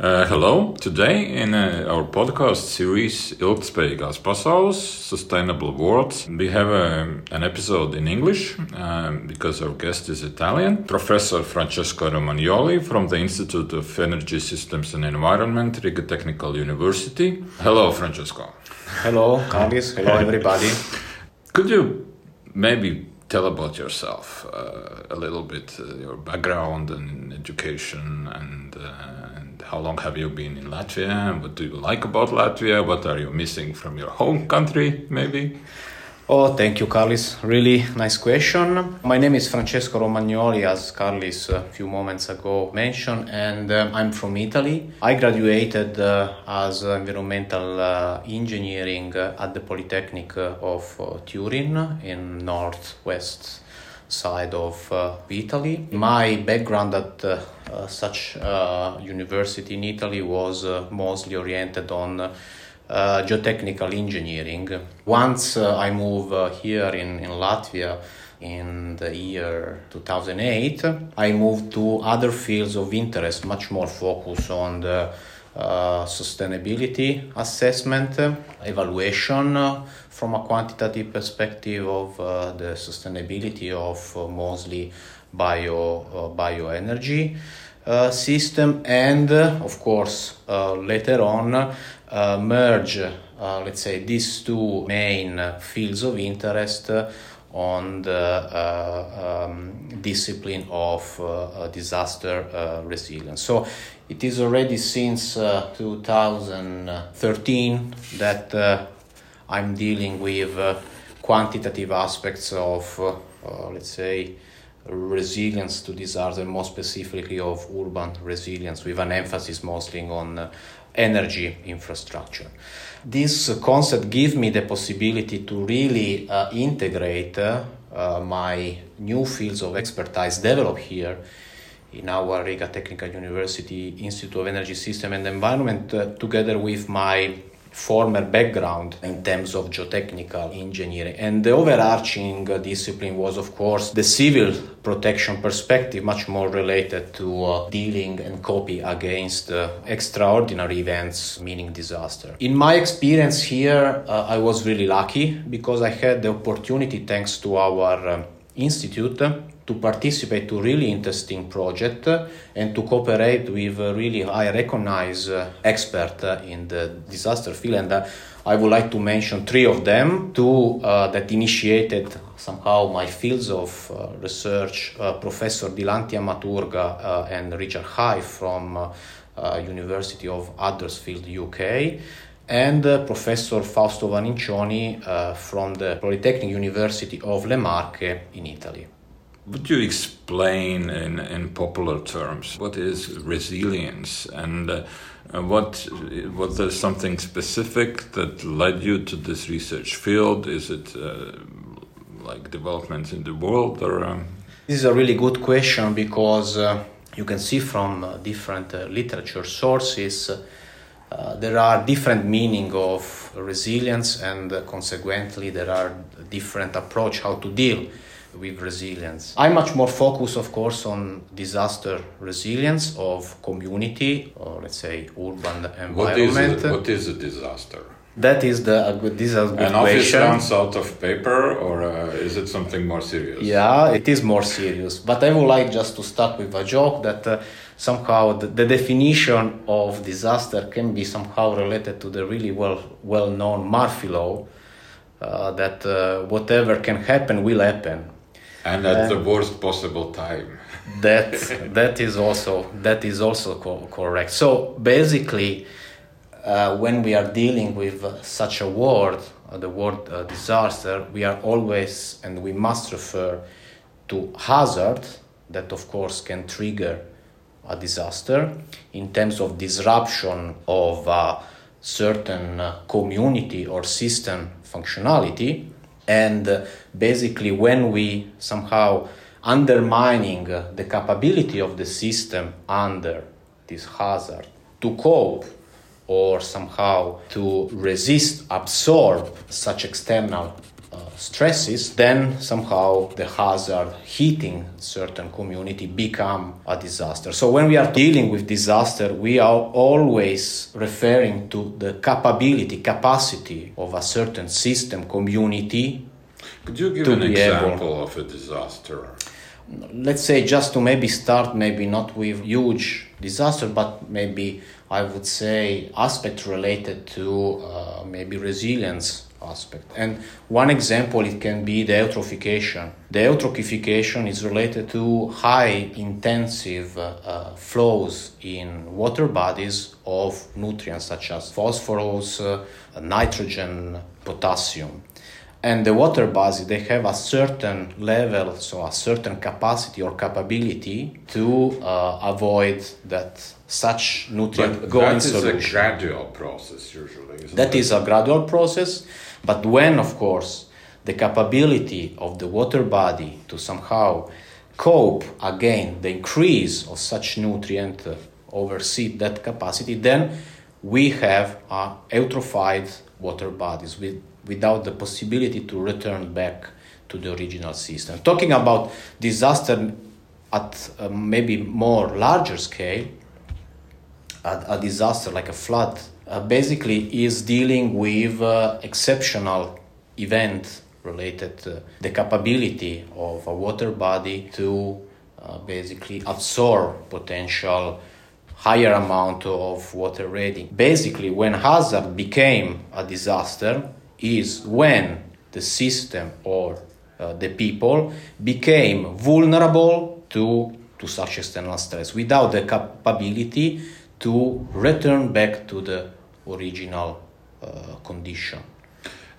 Uh, hello. Today in uh, our podcast series Ilgtspējīgās pasaules, Sustainable World, we have a, an episode in English um, because our guest is Italian. Professor Francesco Romagnoli from the Institute of Energy Systems and Environment, Riga Technical University. Hello, Francesco. Hello, Carlis. Hello, everybody. Could you maybe tell about yourself uh, a little bit, uh, your background and education and uh, how long have you been in Latvia? What do you like about Latvia? What are you missing from your home country, maybe? Oh, thank you, Carlis. Really nice question. My name is Francesco Romagnoli, as Carlis a few moments ago mentioned, and uh, I'm from Italy. I graduated uh, as environmental uh, engineering at the Polytechnic of uh, Turin in northwest side of uh, Italy. My background at uh, uh, such university in Italy was mostly oriented on geotechnical engineering. Once I moved here in, in Latvia, in the year 2008, I moved to other fields of interest, much more focused on the uh, sustainability assessment, evaluation uh, from a quantitative perspective of uh, the sustainability of mostly bio bioenergy system, and of course later on merge, let's say, these two main fields of interest on the uh, um, discipline of uh, disaster uh, resilience. So it is already since 2013 that I'm dealing with quantitative aspects of, let's say, resilience to disaster, more specifically of urban resilience, with an emphasis mostly on uh, energy infrastructure. This concept gives me the possibility to really uh, integrate uh, my new fields of expertise developed here in our Riga Technical University Institute of Energy System and Environment uh, together with my former background in terms of geotechnical engineering. And the overarching discipline was, of course, the civil protection perspective, much more related to uh, dealing and coping against uh, extraordinary events, meaning disaster. In my experience here, uh, I was really lucky because I had the opportunity, thanks to our um, institute, to participate to really interesting project and to cooperate with really high recognized uh, expert uh, in the disaster field and uh, I would like to mention three of them, two uh, that initiated somehow my fields of uh, research, uh, Professor Dilanthi Amaratunga and Richard High from University of Huddersfield, UK, and Professor Fausto Marincioni from the Polytechnic University of Le Marche in Italy. Would you explain in, in popular terms what is resilience and uh, what was there something specific that led you to this research field? Is it uh, like developments in the world or? Um... This is a really good question because uh, you can see from uh, different uh, literature sources. Uh, there are different meaning of resilience and consequently there are different approach how to deal with resilience. I'm much more focused, of course, on disaster resilience of community or let's say urban environment. What is, a, what is a disaster? That is the a good. This is a good An office runs out of paper, or uh, is it something more serious? Yeah, it is more serious. But I would like just to start with a joke that uh, somehow the, the, definition of disaster can be somehow related to the really well well known Murphy law. Uh, that uh, whatever can happen will happen and at the worst possible time. That that is also that is also co- correct. So basically uh, when we are dealing with uh, such a word uh, the word uh, disaster we are always and we must refer to hazard that of course can trigger a disaster in terms of disruption of a certain uh, community or system functionality and uh, basically, when we somehow undermining uh, the capability of the system under this hazard to cope or somehow to resist, absorb such external stresses, then somehow the hazard hitting certain community become a disaster. So when we are dealing with disaster, we are always referring to the capability, capacity of a certain system, community. Could you give an example able, of a disaster? Let's say just to maybe start, maybe not with huge disaster, but maybe I would say aspect related to uh, maybe resilience aspect. And one example it can be the eutrophication. The eutrophication is related to high intensive uh, uh, flows in water bodies of nutrients such as phosphorus, uh, nitrogen, potassium and the water bodies they have a certain level so a certain capacity or capability to uh, avoid that such nutrient but go in solution. That is a gradual process usually. That it? is a gradual process, but when of course the capability of the water body to somehow cope again the increase of such nutrient uh, that capacity, then we have uh, eutrophied water bodies with without the possibility to return back to the original system. Talking about disaster at a maybe more larger scale, a, a disaster like a flood uh, basically is dealing with uh, exceptional event related to the capability of a water body to uh, basically absorb potential higher amount of water ready. Basically, when hazard became a disaster, is when the system or uh, the people became vulnerable to, to such external stress without the capability to return back to the original uh, condition.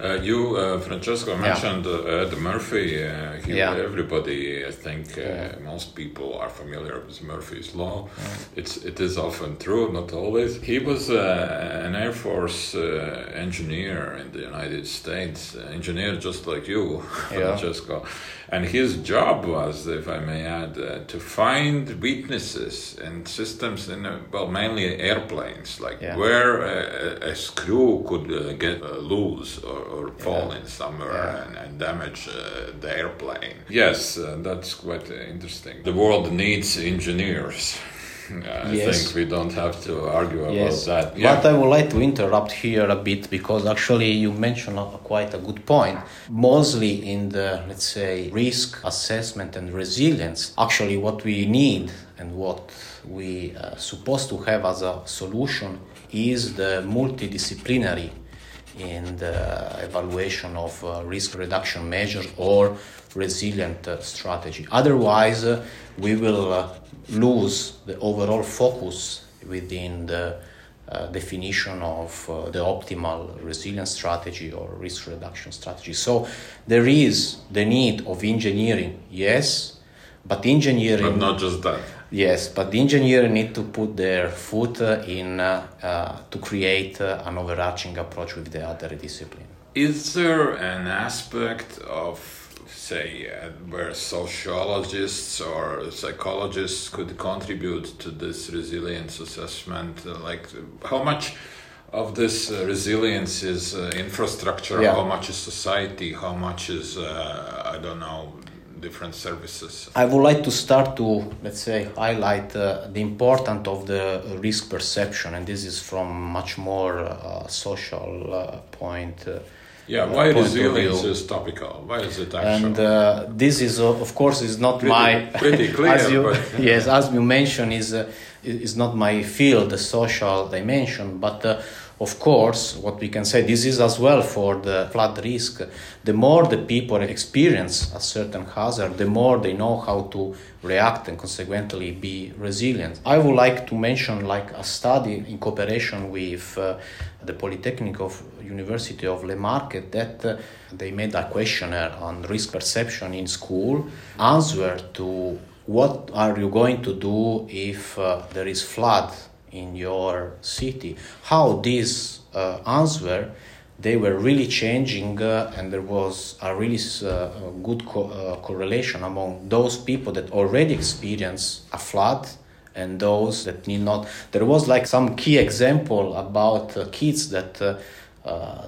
Uh, you, uh, Francesco, mentioned uh, Ed Murphy. Uh, he, yeah. Everybody, I think, uh, most people are familiar with Murphy's Law. It's it is often true, not always. He was uh, an Air Force engineer in the United States, engineer just like you, Francesco. And his job was, if I may add, uh, to find weaknesses in systems in, uh, well, mainly airplanes, like yeah. where a, a, screw could uh, get uh, loose or, or fall in somewhere and, and, damage uh, the airplane. Yes, uh, that's quite interesting. The world needs engineers. I yes. think we don't have to argue about yes. that. Yeah. But I would like to interrupt here a bit because actually you mentioned a, quite a good point. Mostly in the, let's say, risk assessment and resilience, actually what we need and what we are supposed to have as a solution is the multidisciplinary in the evaluation of uh, risk reduction measures or resilient uh, strategy. Otherwise, uh, we will uh, lose the overall focus within the uh, definition of uh, the optimal resilience strategy or risk reduction strategy. So there is the need of engineering, yes, but engineering. But not just that. Yes, but the engineer need to put their foot in uh, uh, to create uh, an overarching approach with the other discipline. Is there an aspect of say uh, where sociologists or psychologists could contribute to this resilience assessment uh, like how much of this uh, resilience is infrastructure yeah. how much is society how much is i don't know different services? I would like to start to, let's say, highlight uh, the importance of the risk perception, and this is from much more uh, social uh, point. Uh, yeah, why resilience is topical? Why is it actual? And uh, this is, uh, of course, is not pretty, my. Pretty clear. as you, but... yes, as you mentioned, is is not my field, the social dimension, but of course, what we can say, this is as well for the flood risk. The more the people experience a certain hazard, the more they know how to react and consequently be resilient. I would like to mention like a study in cooperation with uh, the Polytechnic of University of Le Marche that uh, they made a questionnaire on risk perception in school, answer to what are you going to do if uh, there is flood in your city. How this uh, answer they were really changing, uh, and there was a really uh, good co- uh, correlation among those people that already experience a flood and those that need not. There was like some key example about uh, kids that uh,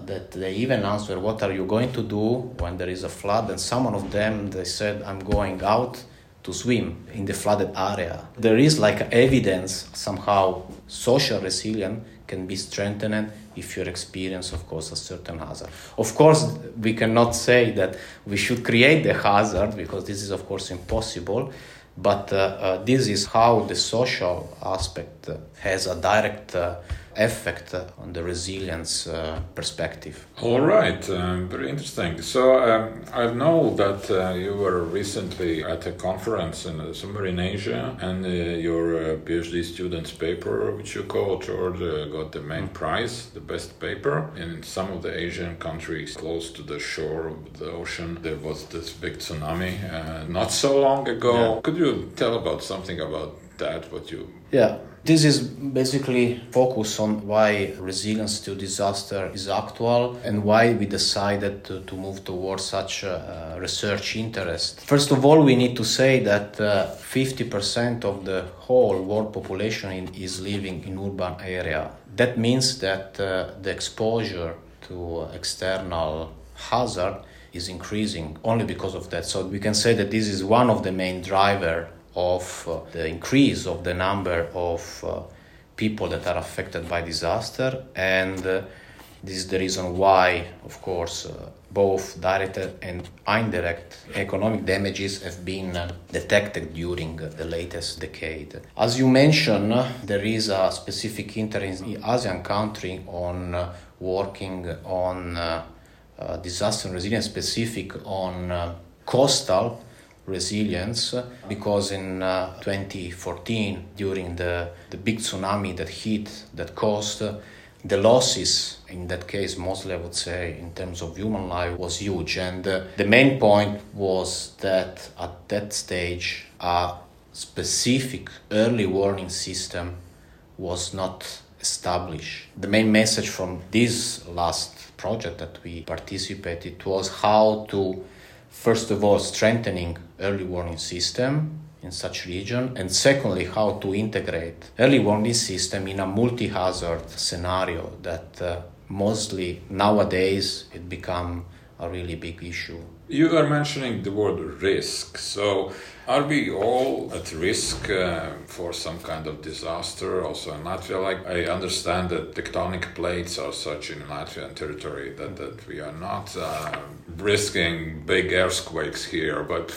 that they even answer, "What are you going to do when there is a flood?" And some of them they said, "I'm going out to swim in the flooded area." There is like evidence somehow social resilience can be strengthened if you experience, of course, a certain hazard. Of course, we cannot say that we should create the hazard because this is, of course, impossible. But uh, uh, this is how the social aspect has a direct uh, effect on the resilience uh, perspective. All right, um, very interesting. So um, I know that uh, you were recently at a conference in uh, somewhere in Asia, and uh, your uh, PhD student's paper, which you co-authored, uh, got the main prize, the best paper. In some of the Asian countries close to the shore of the ocean, there was this big tsunami not so long ago. Yeah. Could you tell about something about that? What you yeah this is basically focus on why resilience to disaster is actual and why we decided to, to move towards such a, research interest. First of all, we need to say that uh, 50% of the whole world population in, is living in urban area. That means that uh, the exposure to external hazard is increasing only because of that. So we can say that this is one of the main driver of uh, the increase of the number of uh, people that are affected by disaster. And uh, this is the reason why of course uh, both direct and indirect economic damages have been uh, detected during the latest decade. As you mentioned there is a specific interest in asian country on uh, working on disaster resilience specific on coastal resilience because in uh, 2014 during the, the big tsunami that hit that caused uh, the losses in that case mostly i would say in terms of human life was huge. And uh, the main point was that at that stage a specific early warning system was not established. The main message from this last project that we participated was how to first of all strengthening early warning system in such region and secondly how to integrate early warning system in a multi-hazard scenario that uh, mostly nowadays it become a really big issue. You are mentioning the word risk. So are we all at risk uh, for some kind of disaster also in latvia? Like i understand that tectonic plates are such in latvian territory that, that we are not uh, risking big earthquakes here but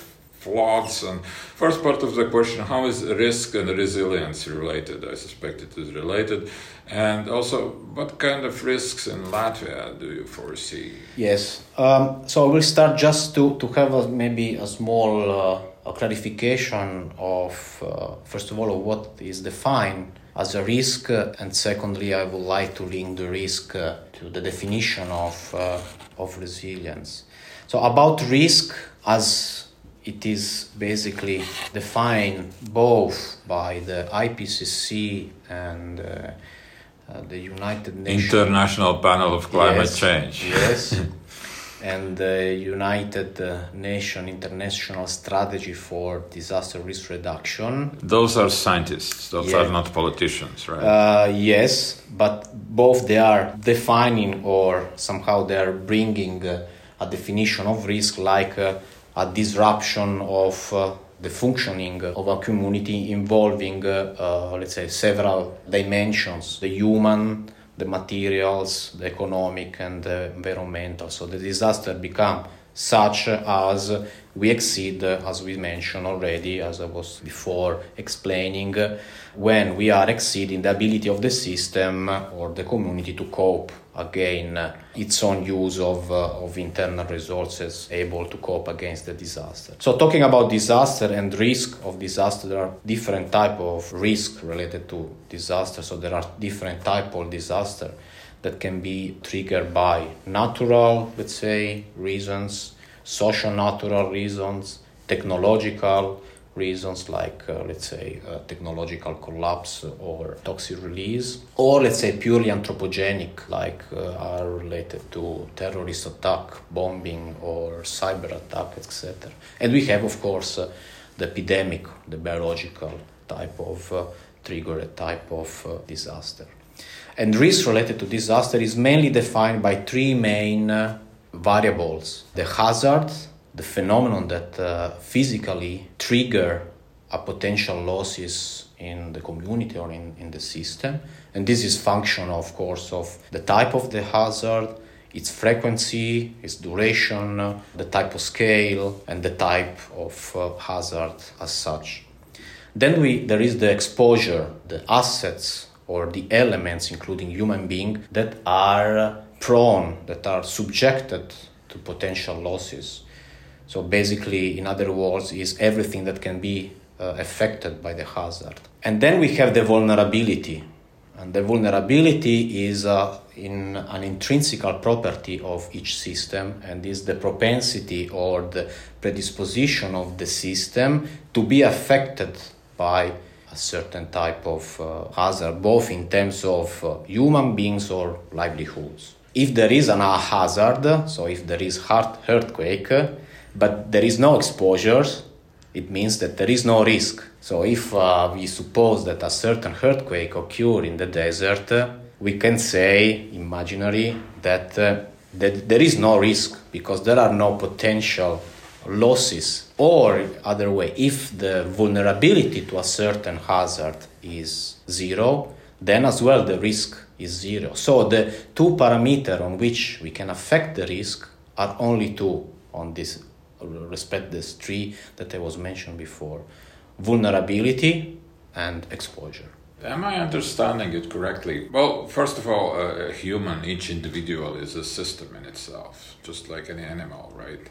floods. And first part of the question: How is risk and resilience related? I suspect it is related. And also, what kind of risks in Latvia do you foresee? Yes. Um, so we'll start just to to have a, maybe a small. Uh, a clarification of uh, first of all of what is defined as a risk and secondly i would like to link the risk uh, to the definition of uh, of resilience so about risk as it is basically defined both by the IPCC and uh, uh, the United Nations International Panel of Climate yes, Change. Yes. and the United uh, Nations International Strategy for Disaster Risk Reduction. Those are scientists. Those yeah. are not politicians, right? Uh, yes, but both they are defining or somehow they are bringing uh, a definition of risk like uh, a disruption of uh, the functioning of a community involving, uh, uh, let's say, several dimensions the human, the materials, the economic, and the environmental. So the disaster become such as we exceed, as we mentioned already, as I was before explaining, when we are exceeding the ability of the system or the community to cope again its own use of, uh, of internal resources able to cope against the disaster. So talking about disaster and risk of disaster there are different type of risk related to disaster. So there are different type of disaster that can be triggered by natural let's say reasons social natural reasons technological reasons like uh, let's say uh, technological collapse or toxic release or let's say purely anthropogenic like uh, are related to terrorist attack bombing or cyber attack etc and we have of course uh, the epidemic the biological type of uh, trigger type of uh, disaster. And risk related to disaster is mainly defined by three main variables. The hazard, the phenomenon that uh, physically trigger a potential losses in the community or in, in the system. And this is function, of course, of the type of the hazard, its frequency, its duration, the type of scale, and the type of uh, hazard as such. Then we, there is the exposure, the assets or the elements, including human being, that are prone, that are subjected to potential losses. So basically, in other words, is everything that can be uh, affected by the hazard. And then we have the vulnerability. And the vulnerability is uh, in an intrinsic property of each system and is the propensity or the predisposition of the system to be affected by a certain type of uh, hazard, both in terms of uh, human beings or livelihoods. If there is an hazard, so if there is heart earthquake, but there is no exposures, it means that there is no risk. So if uh, we suppose that a certain earthquake occur in the desert, we can say, imaginary, that, uh, that there is no risk because there are no potential losses or other way if the vulnerability to a certain hazard is zero then as well the risk is zero so the two parameters on which we can affect the risk are only two on this respect this three that i was mentioned before vulnerability and exposure Am I understanding it correctly? Well, first of all, a human, each individual is a system in itself, just like any animal, right?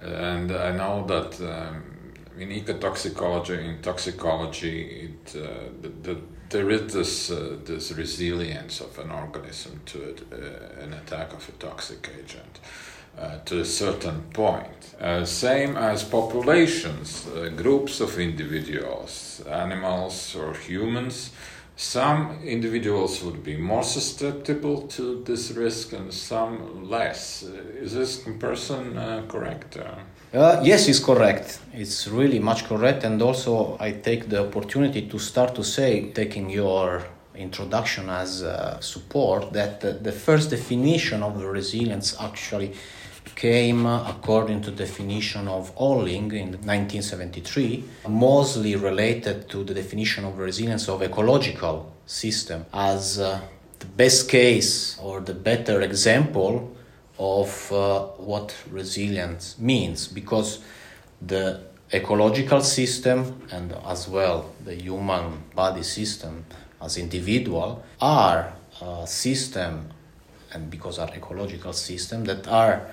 And I know that um, in ecotoxicology, in toxicology, it, uh, the, the, there is this uh, this resilience of an organism to it, uh, an attack of a toxic agent. Uh, to a certain point. Uh, same as populations, uh, groups of individuals, animals or humans, some individuals would be more susceptible to this risk and some less. Uh, is this comparison uh, correct? Uh, yes, it's correct. It's really much correct. And also, I take the opportunity to start to say, taking your introduction as support, that the first definition of the resilience actually came according to definition of Holling in 1973, mostly related to the definition of resilience of ecological system as uh, the best case or the better example of uh, what resilience means because the ecological system and as well the human body system as individual are a system and because are ecological system that are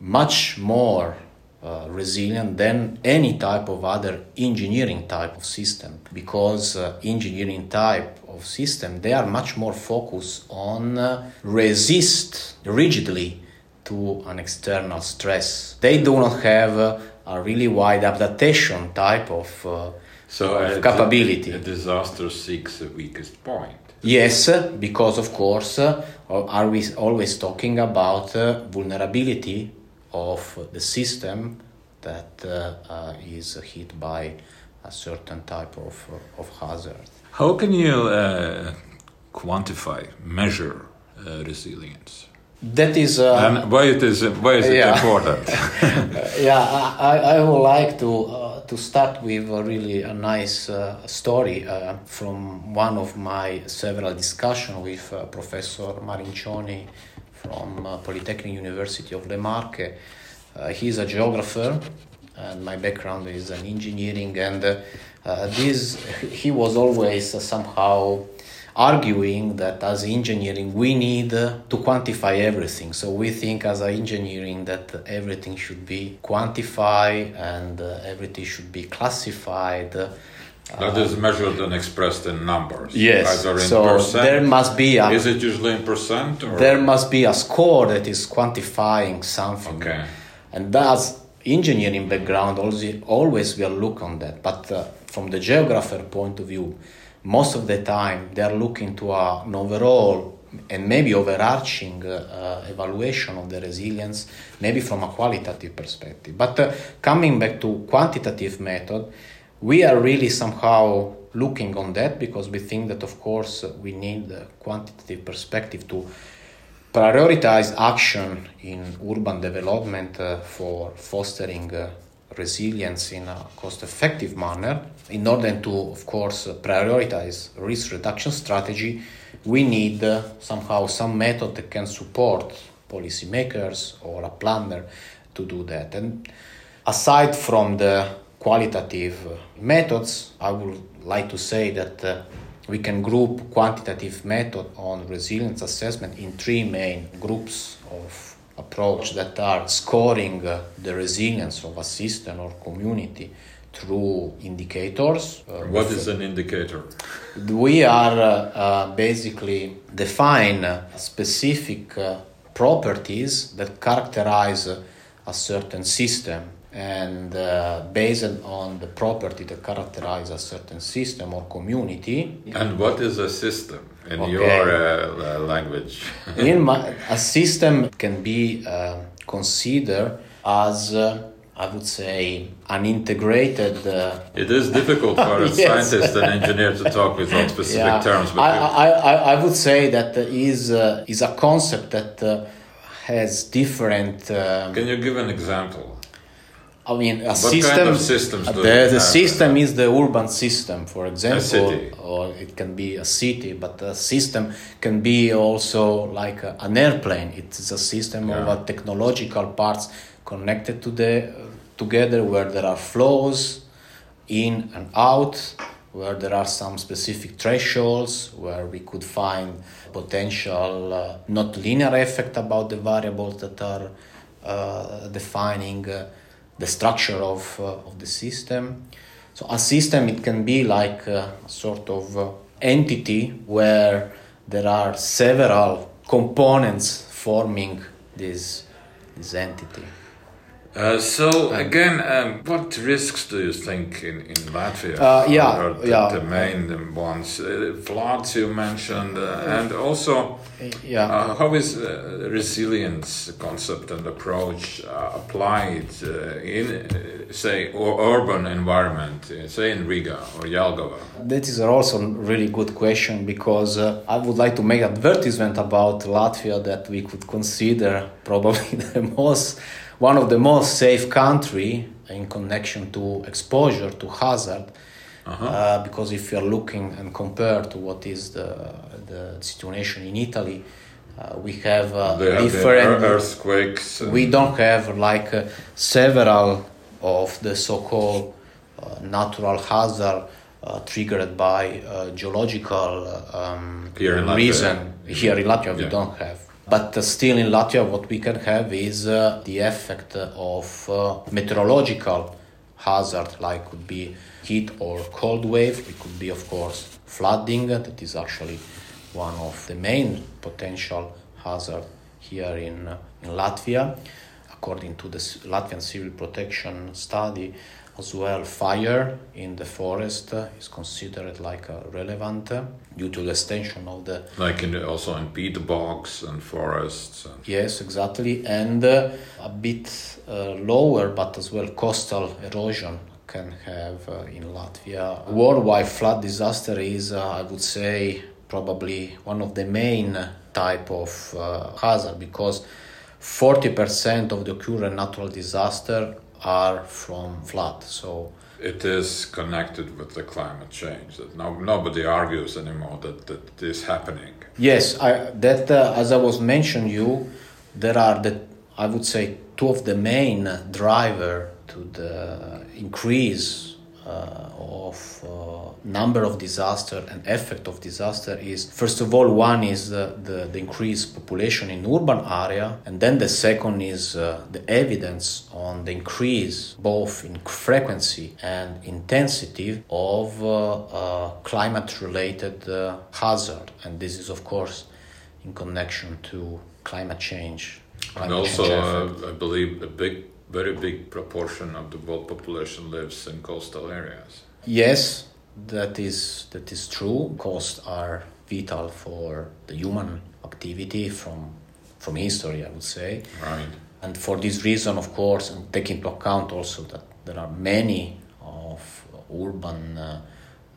much more uh, resilient than any type of other engineering type of system because uh, engineering type of system they are much more focused on uh, resist rigidly to an external stress. They do not have uh, a really wide adaptation type of, uh, so of capability. a disaster seeks the weakest point. Yes because of course uh, are we always talking about vulnerability of the system that uh, uh, is hit by a certain type of, of hazard. How can you uh, quantify, measure resilience? That is, and why it is why is it yeah. important? yeah, I, I would like to uh, to start with a really a nice uh, story uh, from one of my several discussions with Professor Marincioni from uh, Polytechnic University of Le Marche. Uh, he's a geographer, and my background is in engineering. And uh, this, he was always somehow arguing that as engineering we need to quantify everything so we think as engineering that everything should be quantified and uh, everything should be classified that is measured and expressed in numbers. Yes. Either in so percent. there must be a. Is it usually in percent? Or? There must be a score that is quantifying something. Okay. And that's engineering background. Always, always will look on that. But uh, from the geographer point of view, most of the time they are looking to a, an overall and maybe overarching uh, uh, evaluation of the resilience, maybe from a qualitative perspective. But uh, coming back to quantitative method we are really somehow looking on that because we think that of course we need a quantitative perspective to prioritize action in urban development uh, for fostering uh, resilience in a cost effective manner. In order to of course prioritize risk reduction strategy we need uh, somehow some method that can support policymakers or a planner to do that. And aside from the qualitative methods i would like to say that uh, we can group quantitative method on resilience assessment in three main groups of approach that are scoring uh, the resilience of a system or community through indicators. Uh, what is an indicator? We are uh, uh basically define specific uh, properties that characterize a certain system and uh, based on the property that characterize a certain system or community. And what is a system in okay. your uh, language? in my, a system can be uh, considered as uh, I would say an integrated. Uh, it is difficult for a yes. scientist and engineer to talk without specific yeah. terms. But I, I, I, would say that is uh, is a concept that has different. Um, can you give an example? I mean, a what system. Kind of systems the, the system is the urban system, for example, or it can be a city. But a system can be also like a, an airplane. It is a system yeah. of technological parts connected to the together, where there are flows in and out, where there are some specific thresholds, where we could find potential uh, not linear effect about the variables that are uh, defining. Uh, the structure of, uh, of the system. So a system it can be like a sort of uh, entity where there are several components forming this this entity. Uh, so again, um, what risks do you think in, in Latvia uh, yeah, are the, yeah. the main ones? Uh, floods you mentioned, uh, and also yeah. Uh, how is uh, resilience concept and approach applied in, say, urban environment, say in Riga or Jelgava? That is also a really good question because I would like to make advertisement about Latvia that we could consider probably the most one of the most safe country in connection to exposure to hazard. Uh-huh. Uh, because if you're looking and compare to what is the the situation in Italy, uh, we have uh, different earthquakes. We don't have like uh, several of the so-called uh, natural hazard uh, triggered by geological um, reason. Here in Latvia, yeah. we don't have. But uh, still in Latvia, what we can have is uh, the effect of uh, meteorological hazard, like could be heat or cold wave. It could be, of course, flooding. That is actually one of the main potential hazard here in, in Latvia. According to the Latvian Civil Protection Study, as well, fire in the forest is considered like a relevant due to the extension of the. Like in the, also in peat bogs and forests. And yes, exactly, and uh, a bit uh, lower, but as well coastal erosion can have uh, in Latvia. Worldwide flood disaster is, uh, I would say, probably one of the main type of uh, hazard because 40% of the current natural disaster are from flood. So it is connected with the climate change. That no, nobody argues anymore that that is happening. Yes, I, that uh, as I was mentioning you, there are the I would say two of the main driver to the increase of uh, number of disaster and effect of disaster is first of all one is the, the, the increased population in urban area and then the second is uh, the evidence on the increase both in frequency and intensity of uh, uh, climate related uh, hazard. And this is of course in connection to climate change climate and also change i believe a big very big proportion of the world population lives in coastal areas. Yes, that is that is true. Coasts are vital for the human activity from from history, I would say. Right. And for this reason, of course, and take into account also that there are many of urban uh,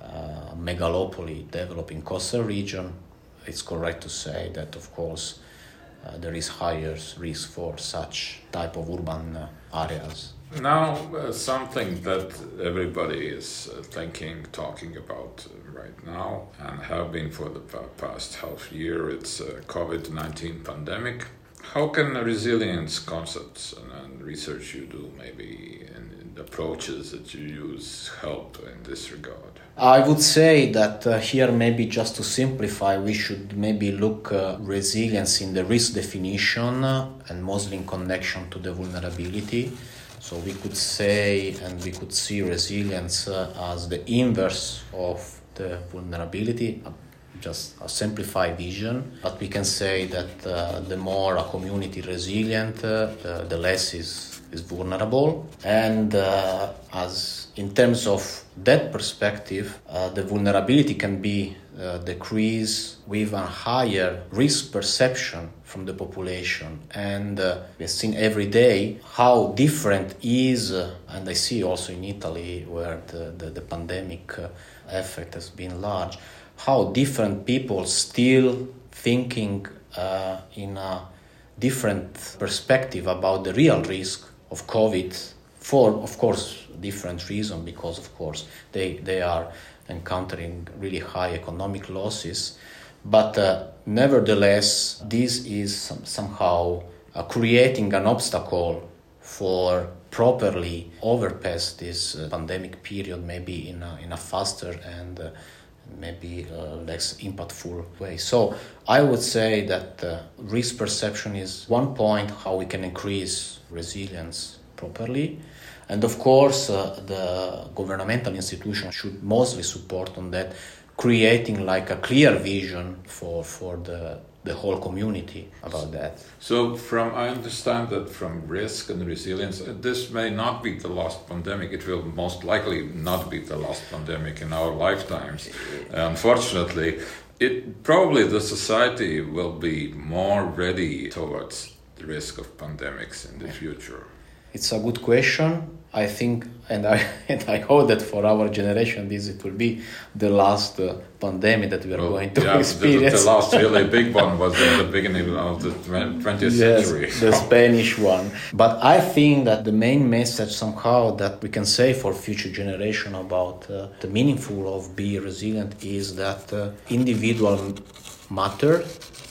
uh, megalopoly developed in coastal region, it's correct to say that, of course, uh, there is higher risk for such type of urban uh, areas. Now, uh, something that everybody is uh, thinking, talking about right now, and have been for the past half year, it's uh, COVID-19 pandemic. How can resilience concepts and, and research you do, maybe, approaches that you use, help in this regard? I would say that uh, here, maybe just to simplify, we should maybe look uh, resilience in the risk definition uh, and mostly in connection to the vulnerability. So we could say and we could see resilience uh, as the inverse of the vulnerability, just a simplified vision. But we can say that uh, the more a community resilient, uh, the less is is vulnerable. And uh, as in terms of that perspective, uh, the vulnerability can be uh, decreased with a higher risk perception from the population. And uh, we've seen every day how different is, uh, and I see also in Italy where the, the, the pandemic uh, effect has been large, how different people still thinking in a different perspective about the real risk of COVID for, of course, different reason because, of course, they, they are encountering really high economic losses. But uh, nevertheless, this is some, somehow uh, creating an obstacle for properly overpass this uh, pandemic period, maybe in a, in a faster and uh, maybe uh, less impactful way. So I would say that uh, risk perception is one point how we can increase resilience properly. And of course, uh, the governmental institution should mostly support on that, creating like a clear vision for, for the, the whole community about that. So, from I understand that from risk and resilience, uh, this may not be the last pandemic. It will most likely not be the last pandemic in our lifetimes. Unfortunately, it probably the society will be more ready towards the risk of pandemics in the future? It's a good question. I think, and I and I hope that for our generation, this it will be the last uh, pandemic that we are well, going to yeah, experience. The, the, last really big one was in the beginning of the twentieth yes, century. the Spanish one. But I think that the main message somehow that we can say for future generation about uh, the meaningful of being resilient is that uh, individual matter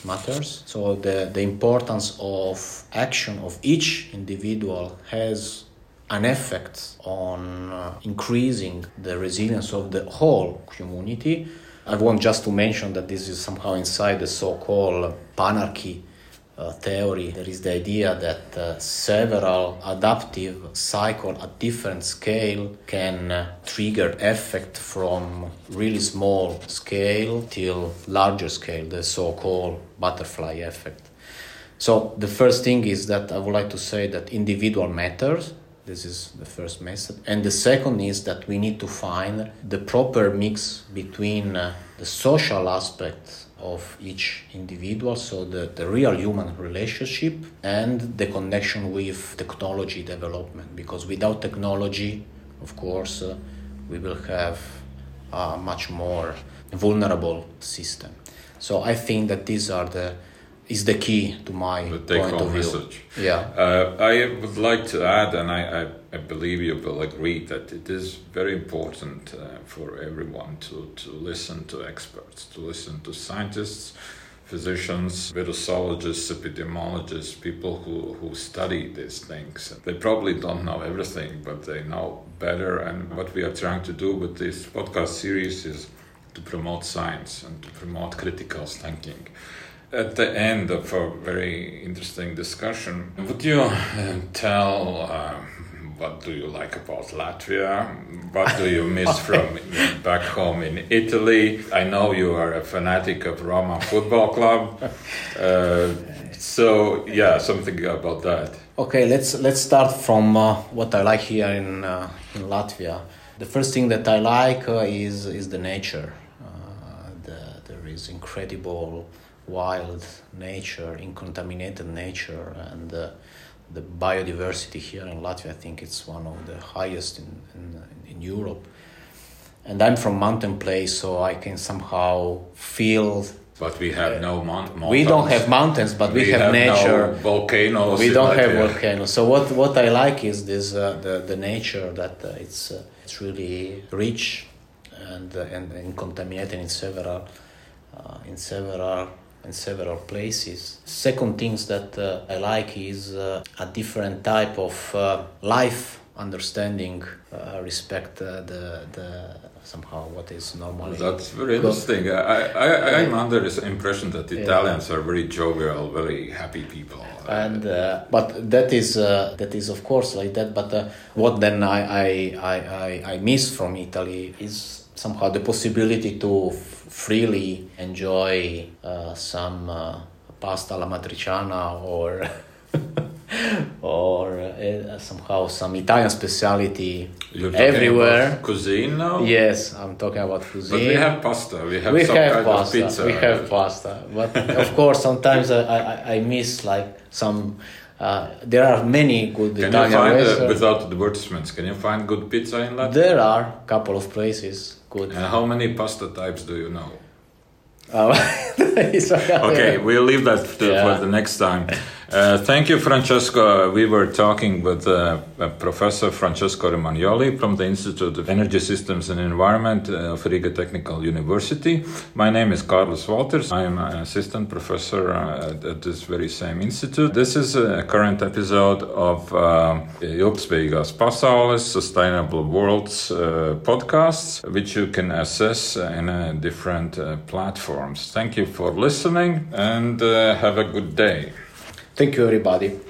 matters. So the, the importance of action of each individual has an effect on uh, increasing the resilience of the whole community. I want just to mention that this is somehow inside the so-called panarchy uh, theory, there is the idea that uh, several adaptive cycles at different scale can uh, trigger effect from really small scale till larger scale, the so-called butterfly effect. So the first thing is that I would like to say that individual matters. This is the first message. And the second is that we need to find the proper mix between uh, the social aspect of each individual, so the, the real human relationship and the connection with technology development. Because without technology, of course, uh, we will have a much more vulnerable system. So I think that these are the is the key to my point of view. Yeah. Uh, I would like to add, and I, I, I, believe you will agree that it is very important uh, for everyone to, to listen to experts, to listen to scientists, physicians, virusologists, epidemiologists, people who, who study these things. They probably don't know everything, but they know better. And what we are trying to do with this podcast series is to promote science and to promote critical thinking at the end of a very interesting discussion, would you uh, tell uh, what do you like about Latvia? What do you miss from back home in Italy? I know you are a fanatic of Roma Football Club. Uh, so yeah, something about that. Okay, let's let's start from uh, what I like here in uh, in Latvia. The first thing that I like uh, is is the nature. The, there is incredible wild nature, uncontaminated nature, and uh, the biodiversity here in Latvia, I think it's one of the highest in, in, in Europe. and I'm from mountain place, so I can somehow feel. But we have no mount- mountains. We don't have mountains, but we, have, nature. No volcanoes. we don't have volcanoes. So what what I like is this uh, the the nature that uh, it's uh, it's really rich and uh, and, and contaminated in several uh, in several in several places. Second things that uh, I like is uh, a different type of uh, life understanding, uh, respect uh, the the somehow what is normally. That's very interesting. I, I, I'm under this impression that Yeah. Italians are very jovial, very happy people. and uh, but that is uh, that is of course like that but uh, what then I, I I I miss from Italy is somehow the possibility to freely enjoy uh, some uh, pasta alla matriciana or or uh, somehow some Italian specialty You're everywhere about cuisine now? yes I'm talking about cuisine But we have pasta. We have we some have kind pasta. of pizza. We have pasta, but of course sometimes I, I, I miss like some. Uh, there are many good Can Italian you find, uh, without advertisements, can you find good pizza in Latvia? there are a couple of places good. And how many pasta types do you know? Uh, Okay, we'll leave that Yeah. for the next time. Uh, thank you, Francesco. We were talking with uh, uh, Professor Francesco Romagnoli from the Institute of Energy Systems and Environment uh, of Riga Technical University. My name is Carlos Walters. I am an assistant professor uh, at, at this very same institute. This is a current episode of uh, Ilgtspējīgās pasaules, Sustainable Worlds uh, podcasts, which you can access in uh, different uh, platforms. Thank you for listening and uh, have a good day. Thank you, everybody.